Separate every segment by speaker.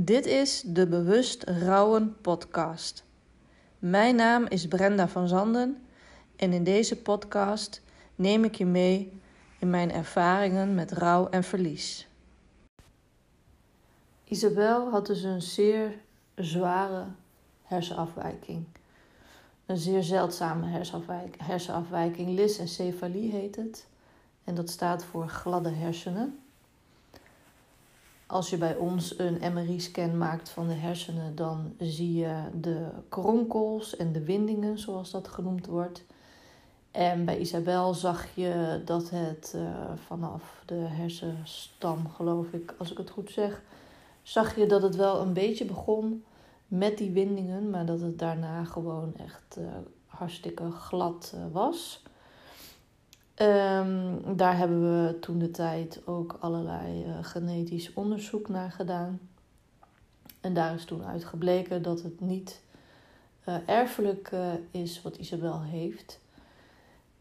Speaker 1: Dit is de Bewust Rouwen podcast. Mijn naam is Brenda van Zanden en in deze podcast neem ik je mee in mijn ervaringen met rouw en verlies. Isabel had dus een zeer zware hersenafwijking. Een zeer zeldzame hersenafwijking. Lysencefalie heet het. En dat staat voor gladde hersenen. Als je bij ons een MRI-scan maakt van de hersenen, dan zie je de kronkels en de windingen, zoals dat genoemd wordt. En bij Isabel zag je dat het uh, vanaf de hersenstam, geloof ik, als ik het goed zeg, zag je dat het wel een beetje begon met die windingen, maar dat het daarna gewoon echt uh, hartstikke glad uh, was. Um, daar hebben we toen de tijd ook allerlei uh, genetisch onderzoek naar gedaan. En daar is toen uitgebleken dat het niet uh, erfelijk uh, is wat Isabel heeft.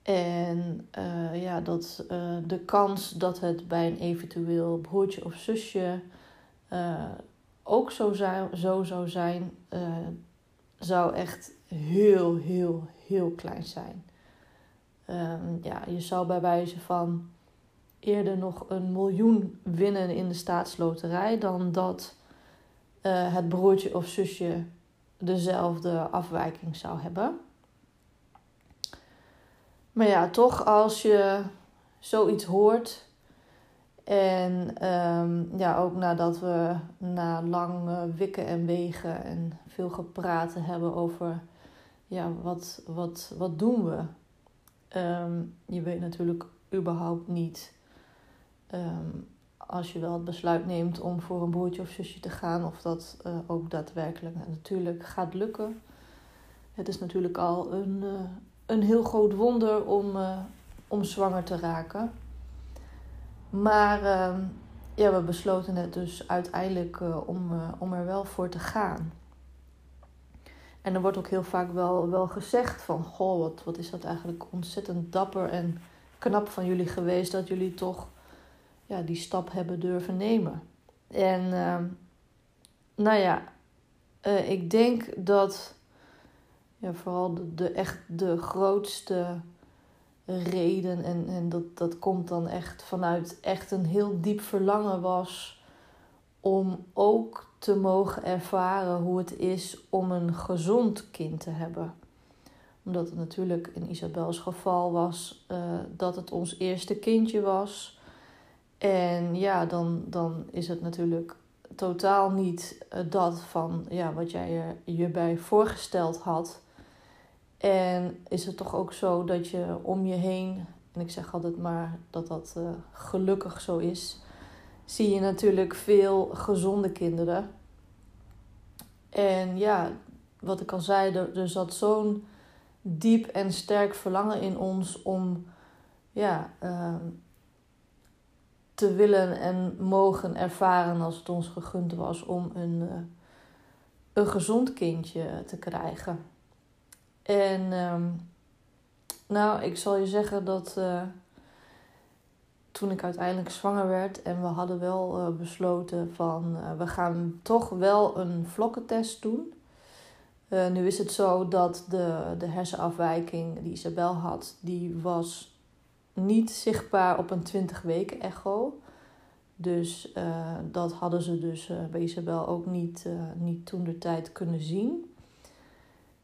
Speaker 1: En ja, dat de kans dat het bij een eventueel broertje of zusje ook zo, zou, zo zou zijn, zou echt heel, heel, heel klein zijn. Um, ja, je zou bij wijze van eerder nog een miljoen winnen in de staatsloterij dan dat uh, het broertje of zusje dezelfde afwijking zou hebben. Maar ja, toch als je zoiets hoort en um, ja, ook nadat we na lang wikken en wegen en veel gepraat hebben over ja, wat, wat, wat doen we? Um, je weet natuurlijk überhaupt niet um, als je wel het besluit neemt om voor een broertje of zusje te gaan, of dat uh, ook daadwerkelijk natuurlijk gaat lukken. Het is natuurlijk al een, uh, een heel groot wonder om, uh, om zwanger te raken. Maar um, ja, we besloten het dus uiteindelijk om, om er wel voor te gaan. En er wordt ook heel vaak wel, wel gezegd van... Goh, wat, wat is dat eigenlijk ontzettend dapper en knap van jullie geweest... dat jullie toch ja, die stap hebben durven nemen. En uh, nou ja, uh, ik denk dat ja, vooral de, de, echt de grootste reden... En, en dat, dat komt dan echt vanuit echt een heel diep verlangen was... om ook te mogen ervaren hoe het is om een gezond kind te hebben. Omdat het natuurlijk in Isabels geval was uh, dat het ons eerste kindje was. En ja, dan, dan is het natuurlijk totaal niet uh, dat van ja, wat jij je, je bij voorgesteld had. En is het toch ook zo dat je om je heen, en ik zeg altijd maar dat dat uh, gelukkig zo is, zie je natuurlijk veel gezonde kinderen. En ja, wat ik al zei, er, er zat zo'n diep en sterk verlangen in ons om ja, uh, te willen en mogen ervaren als het ons gegund was om een, uh, een gezond kindje te krijgen. En uh, nou, ik zal je zeggen dat uh, toen ik uiteindelijk zwanger werd en we hadden wel uh, besloten van uh, we gaan toch wel een vlokkentest doen. Uh, nu is het zo dat de, de hersenafwijking die Isabel had, die was niet zichtbaar op een 20 weken echo. Dus dat hadden ze dus bij Isabel ook niet, niet toen de tijd kunnen zien.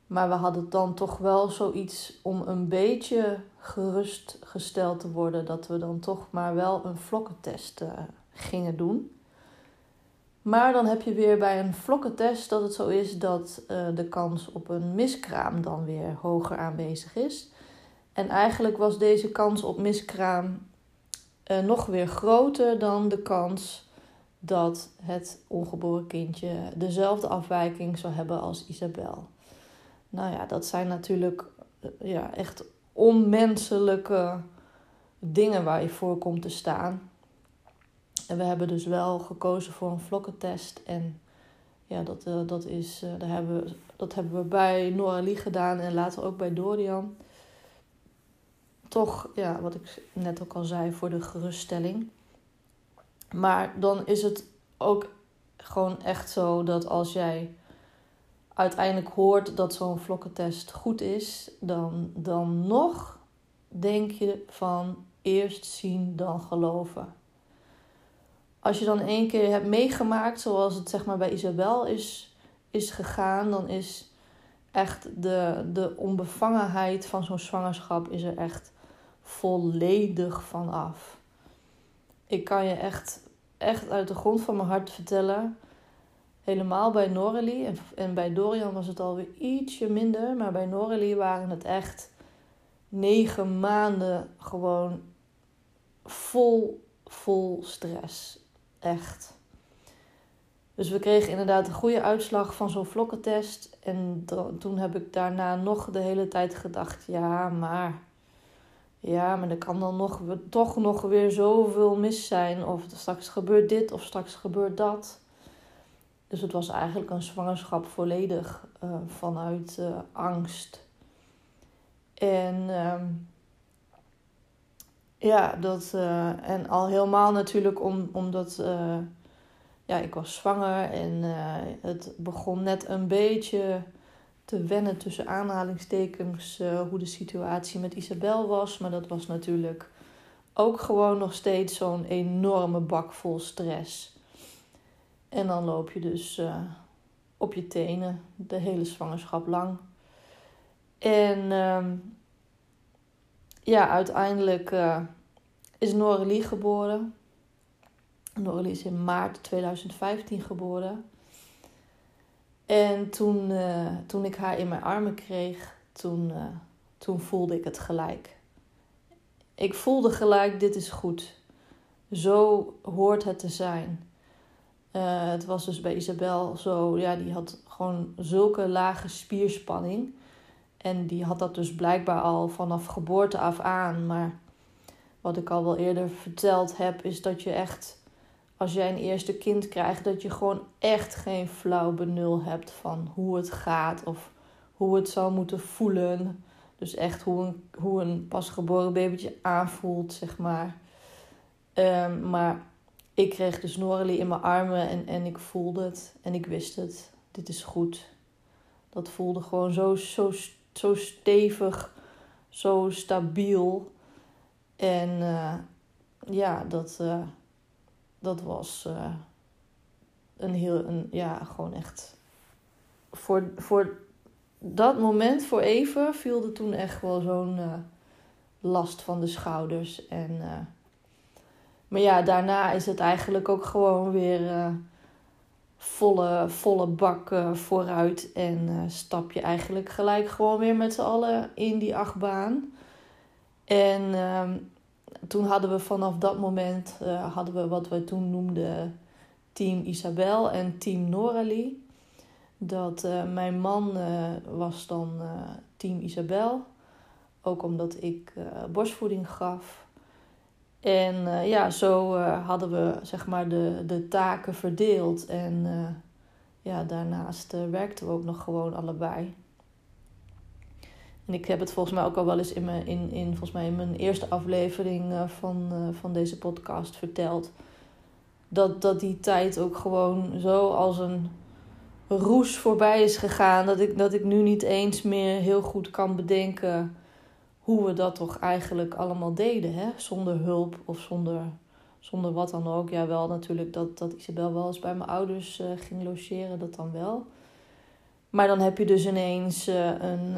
Speaker 1: Maar we hadden dan toch wel zoiets om een beetje gerustgesteld te worden dat we dan toch maar wel een vlokkentest uh, gingen doen. Maar dan heb je weer bij een vlokkentest dat het zo is dat uh, de kans op een miskraam dan weer hoger aanwezig is. En eigenlijk was deze kans op miskraam uh, nog weer groter dan de kans dat het ongeboren kindje dezelfde afwijking zou hebben als Isabel. Nou ja, dat zijn natuurlijk eh, ja, echt onmenselijke dingen waar je voor komt te staan. En we hebben dus wel gekozen voor een vlokkentest. En ja, dat, uh, dat, is, uh, daar hebben we, dat hebben we bij Noralie gedaan en later ook bij Dorian. Toch, ja, wat ik net ook al zei, voor de geruststelling. Maar dan is het ook gewoon echt zo dat als jij uiteindelijk hoort dat zo'n vlokkentest goed is, dan, dan nog denk je van eerst zien dan geloven. Als je dan één keer hebt meegemaakt, zoals het zeg maar bij Isabel is, is gegaan, dan is echt de, de onbevangenheid van zo'n zwangerschap is er echt volledig van af. Ik kan je echt, echt uit de grond van mijn hart vertellen. Helemaal bij Noralie en, bij Dorian was het alweer ietsje minder. Maar bij Noralie waren het echt negen maanden gewoon vol, vol stress. Echt. Dus we kregen inderdaad een goede uitslag van zo'n vlokkentest. En toen heb ik daarna nog de hele tijd gedacht: ja, maar. Ja, maar er kan dan nog, toch nog weer zoveel mis zijn. Of straks gebeurt dit of straks gebeurt dat. Dus het was eigenlijk een zwangerschap volledig uh, vanuit uh, angst. En uh, ja, dat. Uh, en al helemaal natuurlijk om, omdat ja, ik was zwanger en het begon net een beetje te wennen tussen aanhalingstekens hoe de situatie met Isabel was. Maar dat was natuurlijk ook gewoon nog steeds zo'n enorme bak vol stress. En dan loop je dus uh, op je tenen de hele zwangerschap lang. En uh, ja, uiteindelijk is Noralie geboren. Noralie is in maart 2015 geboren. En toen, uh, toen ik haar in mijn armen kreeg, toen, toen voelde ik het gelijk. Ik voelde gelijk, dit is goed. Zo hoort het te zijn. Uh, het was dus bij Isabel zo, ja, die had gewoon zulke lage spierspanning. En die had dat dus blijkbaar al vanaf geboorte af aan. Maar wat ik al wel eerder verteld heb, is dat je echt als jij een eerste kind krijgt, dat je gewoon echt geen flauw benul hebt van hoe het gaat of hoe het zou moeten voelen. Dus echt hoe een, hoe een pasgeboren babytje aanvoelt, zeg maar. Um, maar ik kreeg dus Noralie in mijn armen en, en ik voelde het en ik wist het. Dit is goed. Dat voelde gewoon zo, zo, zo stevig, zo stabiel. En uh, ja, dat, uh, dat was uh, een heel, een, ja, gewoon echt. Voor, voor dat moment, voor even, viel er toen echt wel zo'n last van de schouders. En, maar ja, daarna is het eigenlijk ook gewoon weer volle, volle bak vooruit. En stap je eigenlijk gelijk gewoon weer met z'n allen in die achtbaan. En ehm, toen hadden we vanaf dat moment hadden we wat we toen noemden Team Isabel en Team Noralie. Dat mijn man was dan Team Isabel. Ook omdat ik borstvoeding gaf. En ja, zo hadden we zeg maar de, de taken verdeeld. En ja, daarnaast werkten we ook nog gewoon allebei. En ik heb het volgens mij ook al wel eens in mijn, in, in, volgens mij in mijn eerste aflevering van, van deze podcast verteld. Dat, dat die tijd ook gewoon zo als een roes voorbij is gegaan. Dat ik, dat ik nu niet eens meer heel goed kan bedenken hoe we dat toch eigenlijk allemaal deden. Hè? Zonder hulp of zonder, zonder wat dan ook. Ja, wel natuurlijk dat, dat Isabel wel eens bij mijn ouders uh, ging logeren, dat dan wel. Maar dan heb je dus ineens een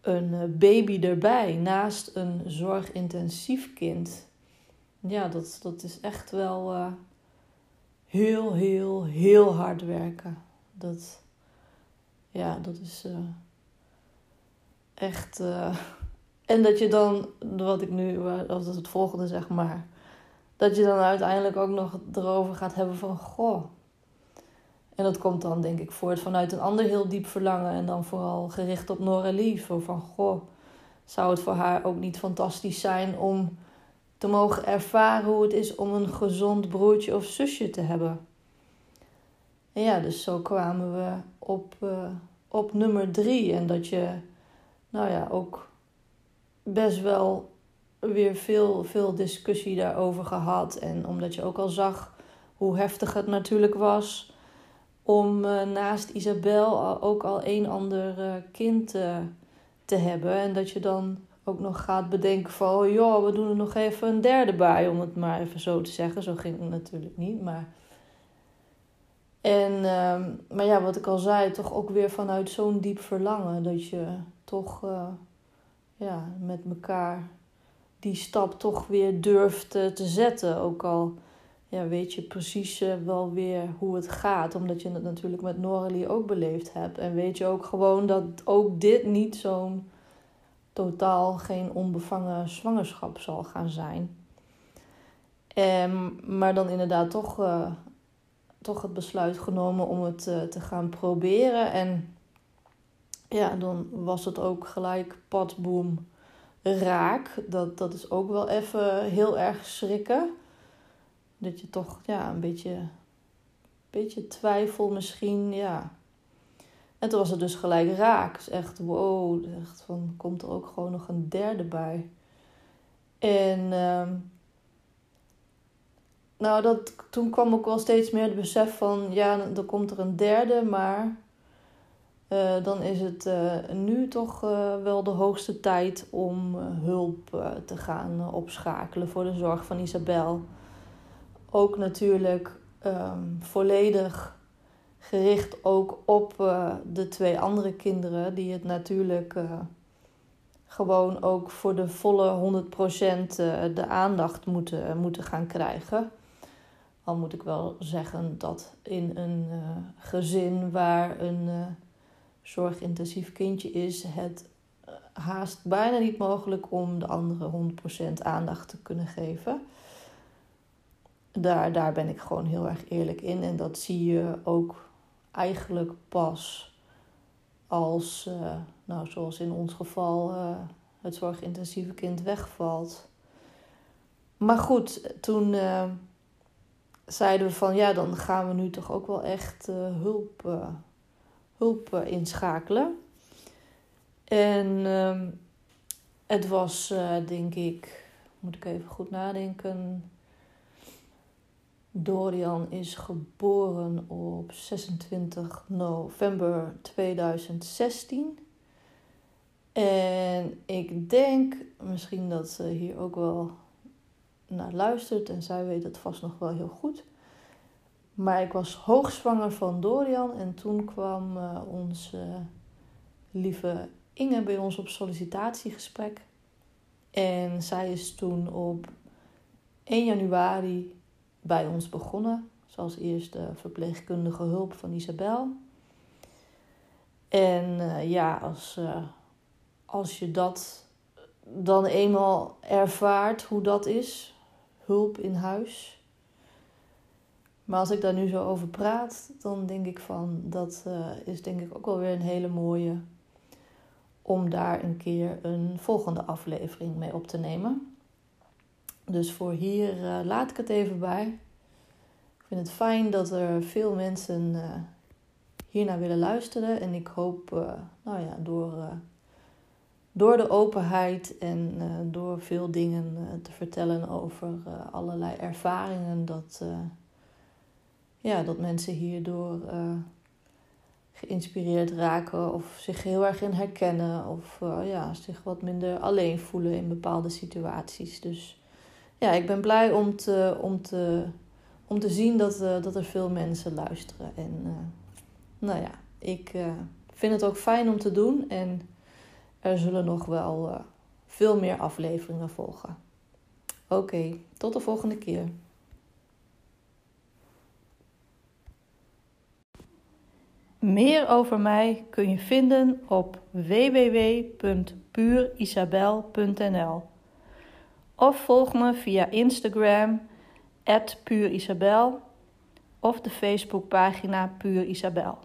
Speaker 1: een eh, baby erbij naast een zorgintensief kind. Ja, dat, dat is echt wel heel, heel, heel hard werken. Dat, ja, dat is echt. En dat je dan, wat ik nu, dat is het volgende zeg maar. Dat je dan uiteindelijk ook nog erover gaat hebben van: Goh, en dat komt dan denk ik voort vanuit een ander heel diep verlangen. En dan vooral gericht op Noralie. Zo van, goh, zou het voor haar ook niet fantastisch zijn om te mogen ervaren hoe het is om een gezond broertje of zusje te hebben. En ja, dus zo kwamen we op, uh, op nummer drie. En dat je, nou ja, ook best wel weer veel, veel discussie daarover gehad. En omdat je ook al zag hoe heftig het natuurlijk was om naast Isabel ook al een ander kind te hebben. En dat je dan ook nog gaat bedenken van, oh joh, we doen er nog even een derde bij, om het maar even zo te zeggen. Zo ging het natuurlijk niet, maar... En, ehm, maar ja, wat ik al zei, toch ook weer vanuit zo'n diep verlangen. Dat je toch ja, met elkaar die stap toch weer durft te zetten. Ook al ja, weet je precies uh, wel weer hoe het gaat. Omdat je het natuurlijk met Noralie ook beleefd hebt. En weet je ook gewoon dat ook dit niet zo'n totaal geen onbevangen zwangerschap zal gaan zijn. Um, maar dan inderdaad toch, uh, toch het besluit genomen om het uh, te gaan proberen. En ja, dan was het ook gelijk padboom raak. Dat, dat is ook wel even heel erg schrikken. Dat je toch ja, een beetje, beetje twijfel misschien, ja en toen was het dus gelijk raak. Dus echt, wow, echt van, komt er ook gewoon nog een derde bij. En uh, nou, dat, toen kwam ook wel steeds meer het besef van, ja, dan komt er een derde, maar uh, dan is het uh, nu toch uh, wel de hoogste tijd om hulp te gaan opschakelen voor de zorg van Isabel. Ook natuurlijk um, volledig gericht ook op de twee andere kinderen, die het natuurlijk gewoon ook voor de volle 100% uh, de aandacht moeten, moeten gaan krijgen. Al moet ik wel zeggen dat in een gezin waar een zorgintensief kindje is, het haast bijna niet mogelijk om de andere 100% aandacht te kunnen geven. Daar, daar ben ik gewoon heel erg eerlijk in. En dat zie je ook eigenlijk pas als, uh, nou, zoals in ons geval, uh, het zorgintensieve kind wegvalt. Maar goed, toen zeiden we van ja, dan gaan we nu toch ook wel echt hulp, hulp inschakelen. En ehm, het was, denk ik, moet ik even goed nadenken Dorian is geboren op 26 november 2016. En ik denk misschien dat ze hier ook wel naar luistert en zij weet het vast nog wel heel goed. Maar ik was hoogzwanger van Dorian en toen kwam uh, onze lieve Inge bij ons op sollicitatiegesprek. En zij is toen op 1 januari bij ons begonnen. Zoals eerst de verpleegkundige hulp van Isabel. En uh, ja, als, uh, als je dat dan eenmaal ervaart hoe dat is, hulp in huis. Maar als ik daar nu zo over praat, dan denk ik van dat uh, is denk ik ook wel weer een hele mooie om daar een keer een volgende aflevering mee op te nemen. Dus voor hier uh, laat ik het even bij. Ik vind het fijn dat er veel mensen uh, hiernaar willen luisteren. En ik hoop, nou ja, door, door de openheid en door veel dingen te vertellen over allerlei ervaringen, dat, ja, dat mensen hierdoor geïnspireerd raken of zich heel erg in herkennen of ja, zich wat minder alleen voelen in bepaalde situaties. Dus ja, ik ben blij om te, om te, om te zien dat, uh, dat er veel mensen luisteren. En nou ja, ik vind het ook fijn om te doen. En er zullen nog wel veel meer afleveringen volgen. Oké, tot de volgende keer. Meer over mij kun je vinden op www.puurisabel.nl of volg me via Instagram, puurisabel of de Facebookpagina Puur Isabel.